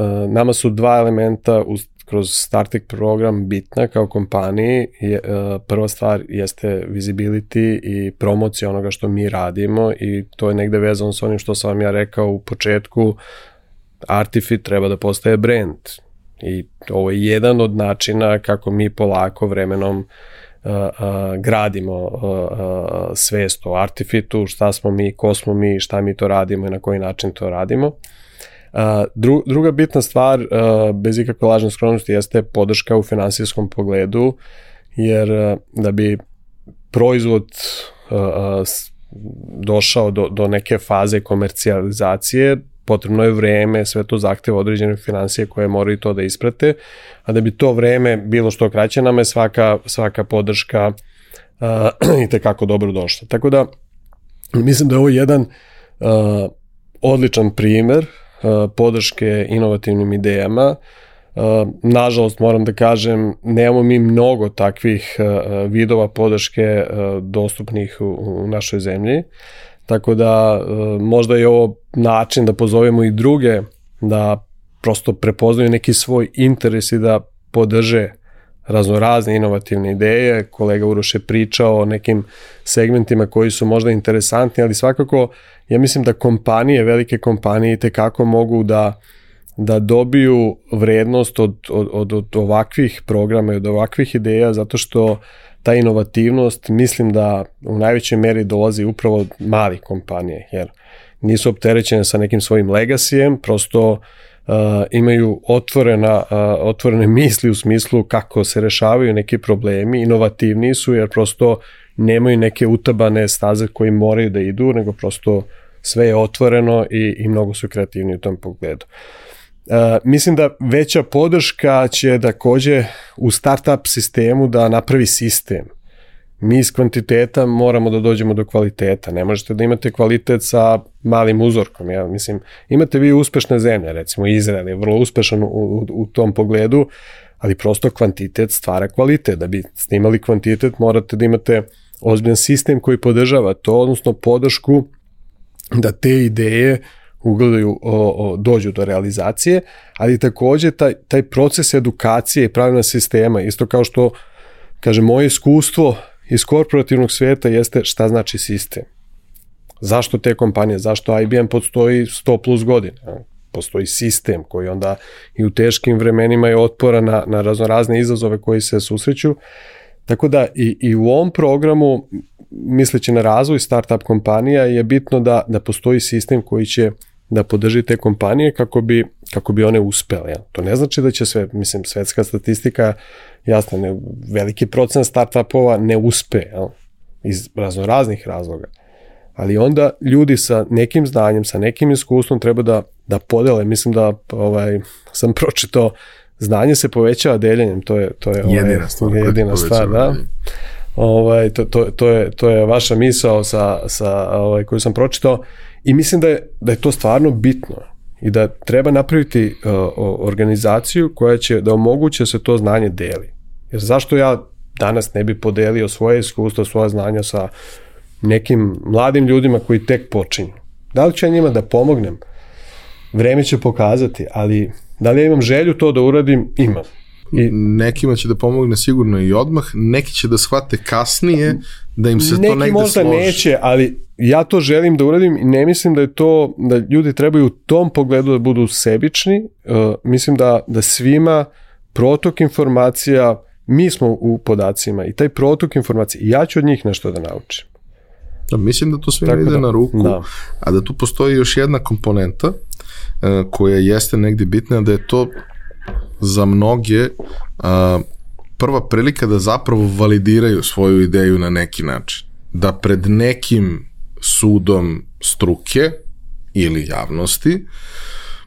uh, nama su dva elementa uz, kroz StarTech program bitna kao kompaniji. Je, uh, prva stvar jeste visibility i promocija onoga što mi radimo i to je negde vezano sa onim što sam vam ja rekao u početku. Artifit treba da postaje brand i ovo je jedan od načina kako mi polako vremenom uh, uh, gradimo uh, uh, svest o Artifitu, šta smo mi, ko smo mi, šta mi to radimo i na koji način to radimo. Dru, druga bitna stvar, uh, bez ikakve lažne skromnosti, jeste podrška u finansijskom pogledu, jer uh, da bi proizvod s- došao do, do neke faze komercijalizacije, potrebno je vreme, sve to zahteva određene financije koje moraju to da isprate, a da bi to vreme bilo što kraće, nama je svaka, svaka podrška uh, i tekako dobro došla. Tako da, mislim da je ovo jedan uh, odličan primer podrške inovativnim idejama. Uh, nažalost, moram da kažem, nemamo mi mnogo takvih uh, vidova podrške dostupnih u, našoj zemlji. Tako da možda je ovo način da pozovemo i druge da prosto prepoznaju neki svoj interes i da podrže raznorazne inovativne ideje. Kolega Uroš je pričao o nekim segmentima koji su možda interesantni, ali svakako ja mislim da kompanije, velike kompanije te kako mogu da da dobiju vrednost od, od, od, od ovakvih programa i od ovakvih ideja zato što ta inovativnost mislim da u najvećoj meri dolazi upravo od malih kompanije jer nisu opterećene sa nekim svojim legasijem, prosto uh, imaju otvorena, uh, otvorene misli u smislu kako se rešavaju neki problemi, inovativni su jer prosto nemaju neke utabane staze koji moraju da idu, nego prosto sve je otvoreno i, i mnogo su kreativni u tom pogledu. Uh, mislim da veća podrška će takođe u startup sistemu da napravi sistem. Mi iz kvantiteta moramo da dođemo do kvaliteta. Ne možete da imate kvalitet sa malim uzorkom. Ja, mislim, imate vi uspešne zemlje, recimo Izrael je vrlo uspešan u, u, u tom pogledu, ali prosto kvantitet stvara kvalitet. Da bi ste imali kvantitet morate da imate ozbiljan sistem koji podržava to, odnosno podršku da te ideje ugledaju, o, o, dođu do realizacije, ali takođe taj, taj proces edukacije i pravilna sistema, isto kao što, kaže, moje iskustvo iz korporativnog sveta jeste šta znači sistem. Zašto te kompanije, zašto IBM postoji 100 plus godina? Postoji sistem koji onda i u teškim vremenima je otpora na, na raznorazne izazove koji se susreću. Tako da i, i u ovom programu, misleći na razvoj startup kompanija, je bitno da, da postoji sistem koji će da podrži te kompanije kako bi, kako bi one uspele. Ja. To ne znači da će sve, mislim, svetska statistika, jasno, ne, veliki procent startupova ne uspe, ja, iz razno raznih razloga. Ali onda ljudi sa nekim znanjem, sa nekim iskustvom treba da, da podele. Mislim da ovaj, sam pročitao znanje se povećava deljenjem, to je, to je ovaj, jedina stvar, jedina stvar da. Ovaj, to, to, to, je, to je vaša misao sa, sa, ovaj, koju sam pročitao i mislim da je, da je to stvarno bitno i da treba napraviti uh, organizaciju koja će da omoguće da se to znanje deli. Jer zašto ja danas ne bi podelio svoje iskustvo, svoja znanja sa nekim mladim ljudima koji tek počinju? Da li ću ja njima da pomognem? Vreme će pokazati, ali Da li ja imam želju to da uradim? Imam. I, Nekima će da pomogne sigurno i odmah, neki će da shvate kasnije da im se to negde složi. Neki možda neće, ali ja to želim da uradim i ne mislim da je to, da ljudi trebaju u tom pogledu da budu sebični. Uh, mislim da, da svima protok informacija, mi smo u podacima i taj protok informacija, ja ću od njih nešto da naučim. Da, mislim da to sve ide da, na ruku, da. a da tu postoji još jedna komponenta koja jeste negde bitna, da je to za mnoge a, prva prilika da zapravo validiraju svoju ideju na neki način. Da pred nekim sudom struke ili javnosti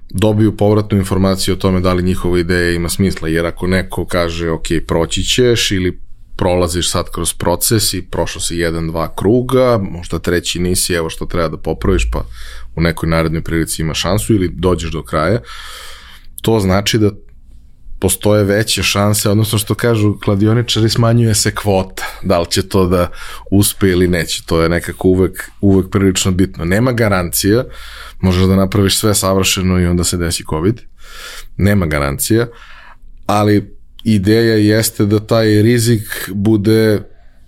dobiju povratnu informaciju o tome da li njihova ideja ima smisla, jer ako neko kaže ok, proći ćeš ili prolaziš sad kroz proces i prošao si jedan, dva kruga, možda treći nisi, evo što treba da popraviš, pa u nekoj narednoj prilici ima šansu ili dođeš do kraja, to znači da postoje veće šanse, odnosno što kažu kladioničari, smanjuje se kvota. Da li će to da uspe ili neće, to je nekako uvek, uvek prilično bitno. Nema garancija, možeš da napraviš sve savršeno i onda se desi COVID. Nema garancija, ali ideja jeste da taj rizik bude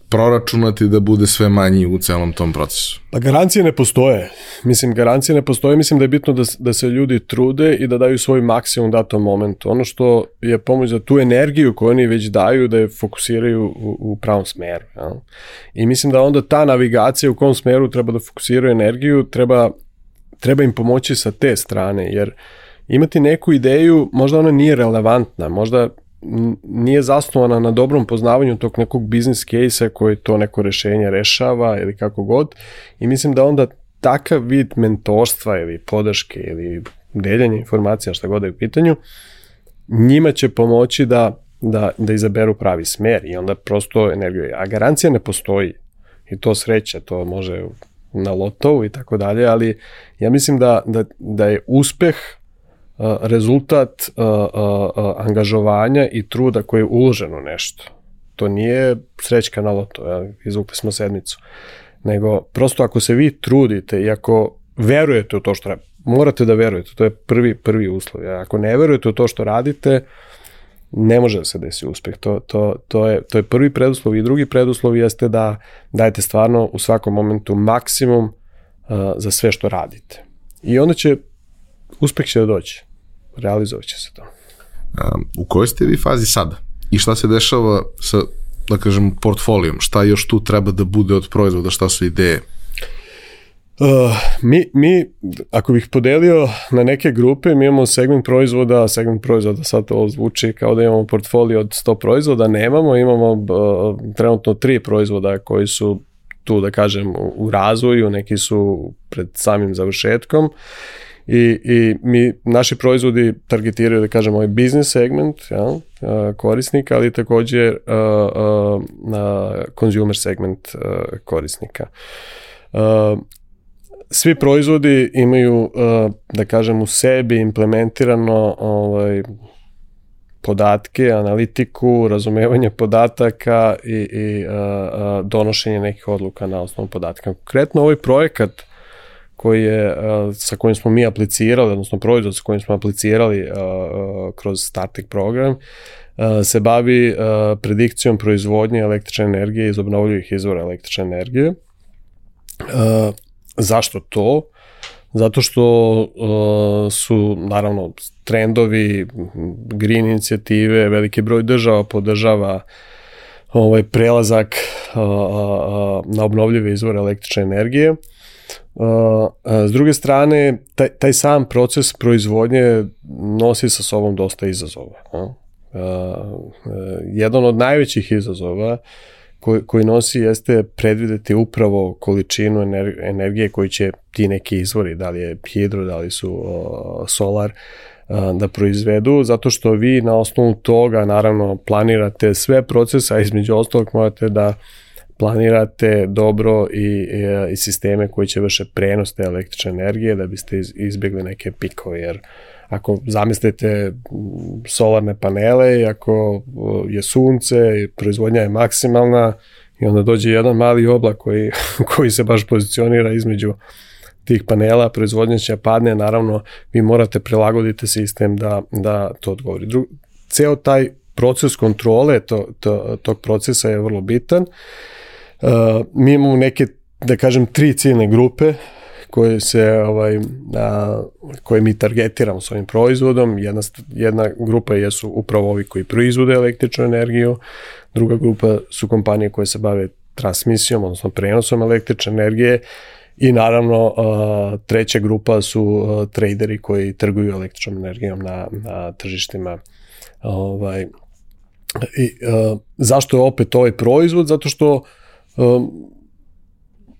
proračunati da bude sve manji u celom tom procesu? Pa garancije ne postoje. Mislim, garancije ne postoje. Mislim da je bitno da, da se ljudi trude i da daju svoj maksimum datom momentu. Ono što je pomoć za tu energiju koju oni već daju, da je fokusiraju u, u pravom smeru. Ja? I mislim da onda ta navigacija u kom smeru treba da fokusiraju energiju, treba, treba im pomoći sa te strane, jer imati neku ideju, možda ona nije relevantna, možda nije zasnovana na dobrom poznavanju tog nekog biznis case-a koji to neko rešenje rešava ili kako god i mislim da onda takav vid mentorstva ili podrške ili deljenja informacija šta god je u pitanju njima će pomoći da, da, da izaberu pravi smer i onda prosto energiju. A garancija ne postoji i to sreća, to može na lotovu i tako dalje, ali ja mislim da, da, da je uspeh rezultat angažovanja i truda koji je uložen u nešto. To nije srećka na loto, ja, izvukli smo sedmicu. Nego, prosto ako se vi trudite i ako verujete u to što radite, morate da verujete, to je prvi, prvi uslov. Ako ne verujete u to što radite, ne može da se desi uspeh. To, to, to, je, to je prvi preduslov i drugi preduslov jeste da dajete stvarno u svakom momentu maksimum uh, za sve što radite. I onda će, uspeh će da doći realizovat će se to. Um, u kojoj ste vi fazi sada? I šta se dešava sa, da kažem, portfolijom? Šta još tu treba da bude od proizvoda? Šta su ideje? Uh, mi, mi, ako bih podelio na neke grupe, mi imamo segment proizvoda, segment proizvoda sad to zvuči kao da imamo portfolio od 100 proizvoda, nemamo, imamo uh, trenutno tri proizvoda koji su tu da kažem u razvoju, neki su pred samim završetkom i, i mi, naši proizvodi targetiraju, da kažemo, ovaj business segment ja, korisnika, ali takođe uh, uh, consumer segment uh, korisnika. Uh, svi proizvodi imaju, uh, da kažem, u sebi implementirano ovaj, podatke, analitiku, razumevanje podataka i, i uh, uh, donošenje nekih odluka na osnovu podatka. Konkretno ovaj projekat koji je, sa kojim smo mi aplicirali, odnosno proizvod sa kojim smo aplicirali kroz StarTech program, se bavi predikcijom proizvodnje električne energije iz obnovljivih izvora električne energije. Zašto to? Zato što su, naravno, trendovi, green inicijative, veliki broj država podržava ovaj prelazak na obnovljive izvore električne energije. S druge strane, taj, taj sam proces proizvodnje nosi sa sobom dosta izazova. Jedan od najvećih izazova koji, koji nosi jeste predvideti upravo količinu energije koji će ti neki izvori, da li je hidro, da li su solar, da proizvedu, zato što vi na osnovu toga naravno planirate sve procese, a između ostalog morate da planirate dobro i, i sisteme koji će vrše prenos te električne energije da biste izbjegli neke pikove, jer ako zamislite solarne panele i ako je sunce i proizvodnja je maksimalna i onda dođe jedan mali oblak koji, koji se baš pozicionira između tih panela, proizvodnja će padne, naravno vi morate prilagoditi sistem da, da to odgovori. Dru, ceo taj proces kontrole to, to, tog procesa je vrlo bitan. Uh, mi imamo neke, da kažem, tri ciljne grupe koje se ovaj a, koje mi targetiramo s ovim proizvodom. Jedna jedna grupa jesu upravo ovi koji proizvode električnu energiju, druga grupa su kompanije koje se bave transmisijom, odnosno prenosom električne energije i naravno a, treća grupa su a, traderi koji trguju električnom energijom na, na tržištima ovaj i a, zašto je opet ovaj proizvod zato što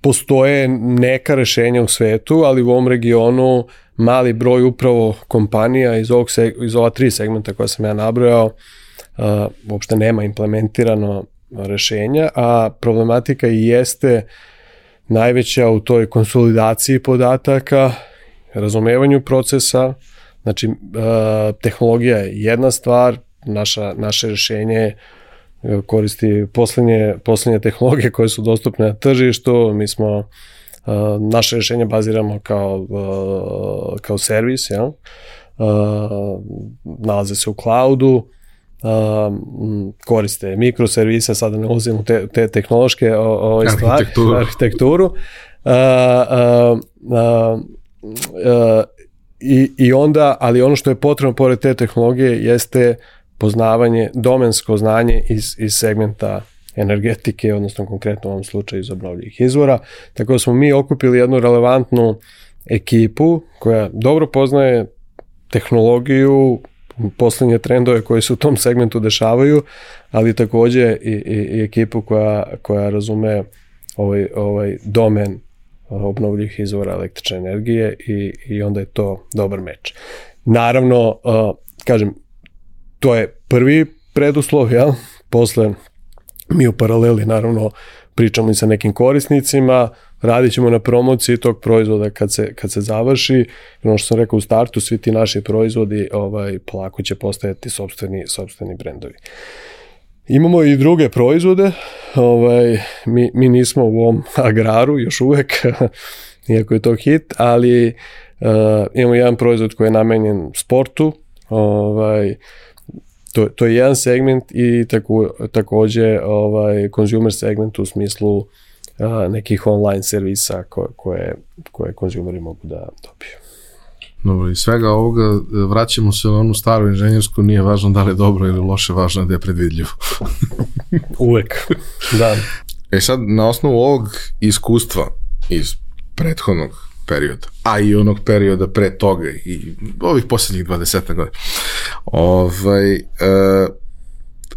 postoje neka rešenja u svetu, ali u ovom regionu mali broj upravo kompanija iz, ovog, iz ova tri segmenta koja sam ja nabrojao uh, uopšte nema implementirano rešenja, a problematika i jeste najveća u toj konsolidaciji podataka, razumevanju procesa, znači uh, tehnologija je jedna stvar, naša, naše rešenje je koristi poslednje, poslednje tehnologije koje su dostupne na tržištu. Mi smo naše rešenje baziramo kao, kao servis, ja? nalaze se u cloudu, koriste mikroservise, sada ne ulazim u te, te tehnološke o, o stvari, arhitekturu. arhitekturu. Uh, uh, uh, i, I onda, ali ono što je potrebno pored te tehnologije jeste uh, poznavanje, domensko znanje iz, iz segmenta energetike, odnosno konkretno u ovom slučaju iz obnovljivih izvora. Tako da smo mi okupili jednu relevantnu ekipu koja dobro poznaje tehnologiju, poslednje trendove koji se u tom segmentu dešavaju, ali takođe i, i, i ekipu koja, koja razume ovaj, ovaj domen obnovljivih izvora električne energije i, i onda je to dobar meč. Naravno, kažem, to je prvi preduslov, jel? Posle mi u paraleli naravno pričamo i sa nekim korisnicima, radit ćemo na promociji tog proizvoda kad se, kad se završi. Ono što sam rekao u startu, svi ti naši proizvodi ovaj, polako će postajati sobstveni, sobstveni brendovi. Imamo i druge proizvode, ovaj, mi, mi nismo u ovom agraru još uvek, iako je to hit, ali uh, imamo jedan proizvod koji je namenjen sportu, ovaj, to, to je jedan segment i tako, takođe ovaj, consumer segment u smislu a, nekih online servisa ko, koje, koje konzumeri mogu da dobiju. Dobro, i svega ovoga e, vraćamo se na onu staru inženjersku, nije važno da li je dobro ili loše, važno je da je predvidljivo. Uvek, da. E sad, na osnovu ovog iskustva iz prethodnog perioda, a i onog perioda pre toga i ovih poslednjih 20 godina. Ovaj, e,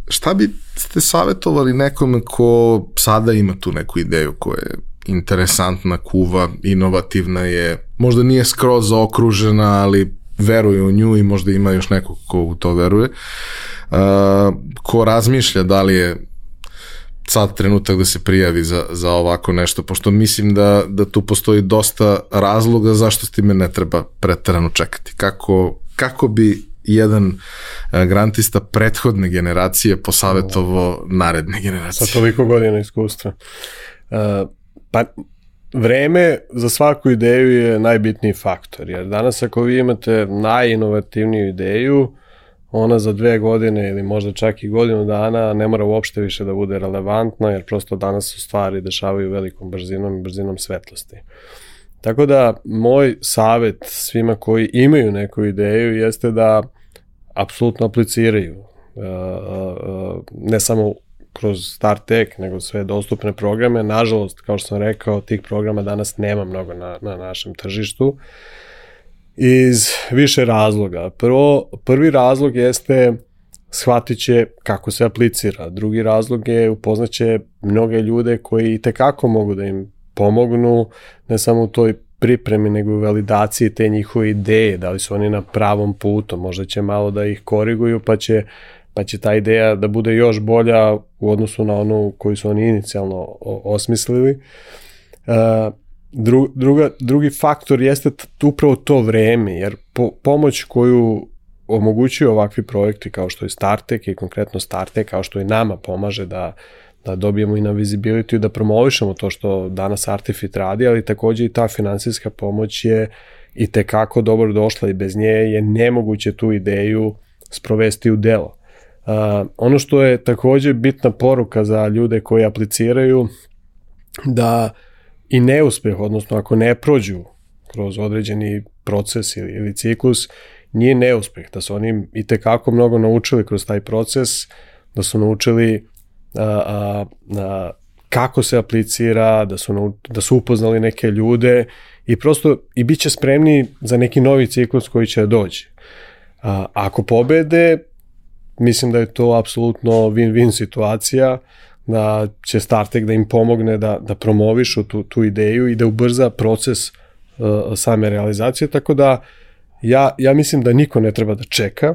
šta bi ste savjetovali nekome ko sada ima tu neku ideju koja je interesantna, kuva, inovativna je, možda nije skroz zaokružena, ali veruje u nju i možda ima još neko ko u to veruje, uh, ko razmišlja da li je sad trenutak da se prijavi za, za ovako nešto, pošto mislim da, da tu postoji dosta razloga zašto s time ne treba pretarano čekati. Kako, kako bi jedan e, grantista prethodne generacije posavetovo naredne generacije? Sa toliko godina iskustva. Uh, pa vreme za svaku ideju je najbitniji faktor, jer danas ako vi imate najinovativniju ideju, ona za dve godine ili možda čak i godinu dana ne mora uopšte više da bude relevantna, jer prosto danas su stvari dešavaju velikom brzinom i brzinom svetlosti. Tako da moj savet svima koji imaju neku ideju jeste da apsolutno apliciraju. Uh, uh, ne samo kroz StarTech, nego sve dostupne programe. Nažalost, kao što sam rekao, tih programa danas nema mnogo na, na našem tržištu iz više razloga. Prvo, prvi razlog jeste shvatit će kako se aplicira. Drugi razlog je upoznaće mnoge ljude koji i tekako mogu da im pomognu, ne samo u toj pripremi, nego u validaciji te njihove ideje, da li su oni na pravom putu, možda će malo da ih koriguju, pa će, pa će ta ideja da bude još bolja u odnosu na onu koju su oni inicijalno osmislili. Uh, dru, druga, drugi faktor jeste upravo to vreme, jer po, pomoć koju omogućuju ovakvi projekti kao što je Startek i konkretno Startek kao što i nama pomaže da da dobijemo i na visibility da promovišemo to što danas Artifit radi, ali takođe i ta finansijska pomoć je i tekako dobro došla i bez nje je nemoguće tu ideju sprovesti u delo. Uh, ono što je takođe bitna poruka za ljude koji apliciraju da i neuspeh, odnosno ako ne prođu kroz određeni proces ili, ili ciklus, nije neuspeh, da su oni i tekako mnogo naučili kroz taj proces, da su naučili a, a, a, kako se aplicira, da su, da su upoznali neke ljude i prosto i bit će spremni za neki novi ciklus koji će doći. A, ako pobede, mislim da je to apsolutno win-win situacija, da će Startek da im pomogne da, da promovišu tu, tu ideju i da ubrza proces uh, same realizacije, tako da ja, ja mislim da niko ne treba da čeka,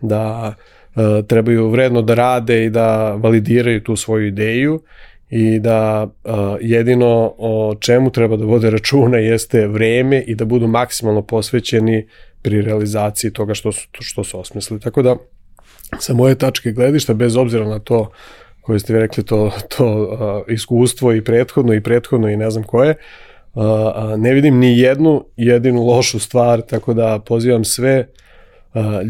da uh, trebaju vredno da rade i da validiraju tu svoju ideju i da uh, jedino o čemu treba da vode računa jeste vreme i da budu maksimalno posvećeni pri realizaciji toga što su, što su osmislili. Tako da, sa moje tačke gledišta, bez obzira na to koje ste vi rekli, to, to uh, iskustvo i prethodno i prethodno i ne znam koje, uh, ne vidim ni jednu jedinu lošu stvar, tako da pozivam sve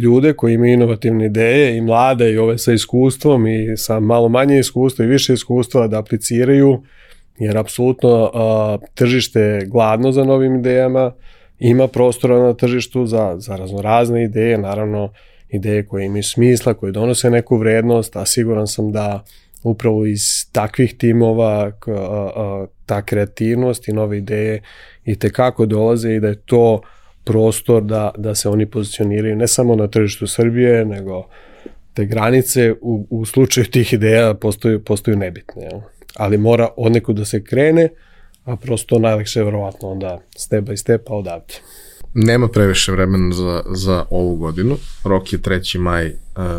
ljude koji imaju inovativne ideje i mlade i ove sa iskustvom i sa malo manje iskustva i više iskustva da apliciraju jer apsolutno tržište je gladno za novim idejama, ima prostora na tržištu za, za raznorazne ideje, naravno ideje koje imaju smisla, koje donose neku vrednost, a siguran sam da upravo iz takvih timova ta kreativnost i nove ideje i tekako dolaze i da je to prostor da, da se oni pozicioniraju ne samo na tržištu Srbije, nego te granice u, u slučaju tih ideja postaju, postaju nebitne. Jel? Ali mora od nekud da se krene, a prosto najlakše je verovatno onda step by step, a odavde. Nema previše vremena za, za ovu godinu. Rok je 3. maj,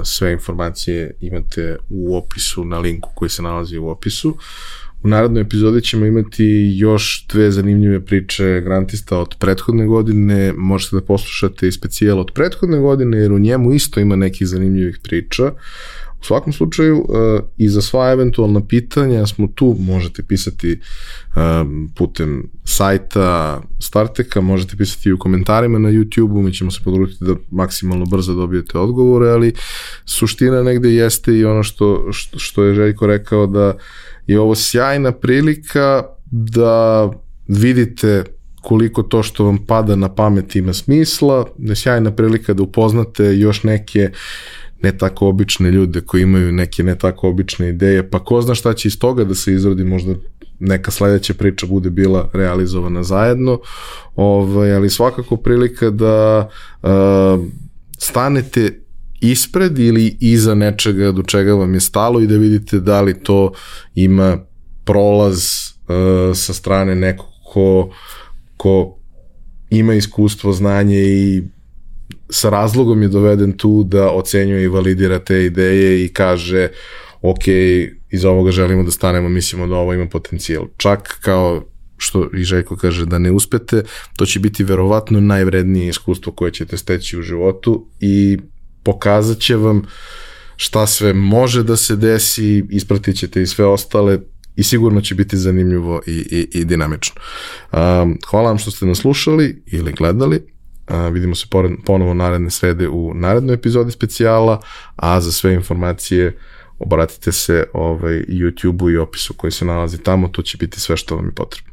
sve informacije imate u opisu na linku koji se nalazi u opisu. U narodnoj epizodi ćemo imati još dve zanimljive priče grantista od prethodne godine. Možete da poslušate i specijal od prethodne godine, jer u njemu isto ima nekih zanimljivih priča. U svakom slučaju, uh, i za sva eventualna pitanja smo tu, možete pisati um, putem sajta Starteka, možete pisati i u komentarima na YouTube-u, mi ćemo se podružiti da maksimalno brzo dobijete odgovore, ali suština negde jeste i ono što, što, je Željko rekao da je ovo sjajna prilika da vidite koliko to što vam pada na pamet ima smisla, da sjajna prilika da upoznate još neke ne tako obične ljude koji imaju neke ne tako obične ideje, pa ko zna šta će iz toga da se izrodi, možda neka sledeća priča bude bila realizovana zajedno, ovaj, ali svakako prilika da uh, stanete ispred ili iza nečega do čega vam je stalo i da vidite da li to ima prolaz uh, sa strane nekog ko, ko ima iskustvo, znanje i sa razlogom je doveden tu da ocenjuje i validira te ideje i kaže ok, iz ovoga želimo da stanemo, mislimo da ovo ima potencijal. Čak kao što i Željko kaže da ne uspete, to će biti verovatno najvrednije iskustvo koje ćete steći u životu i pokazat će vam šta sve može da se desi, ispratit ćete i sve ostale i sigurno će biti zanimljivo i, i, i dinamično. Um, hvala vam što ste nas slušali ili gledali. Uh, vidimo se pored, ponovo naredne srede u narednoj epizodi specijala, a za sve informacije obratite se ovaj, YouTube-u i opisu koji se nalazi tamo, to će biti sve što vam je potrebno.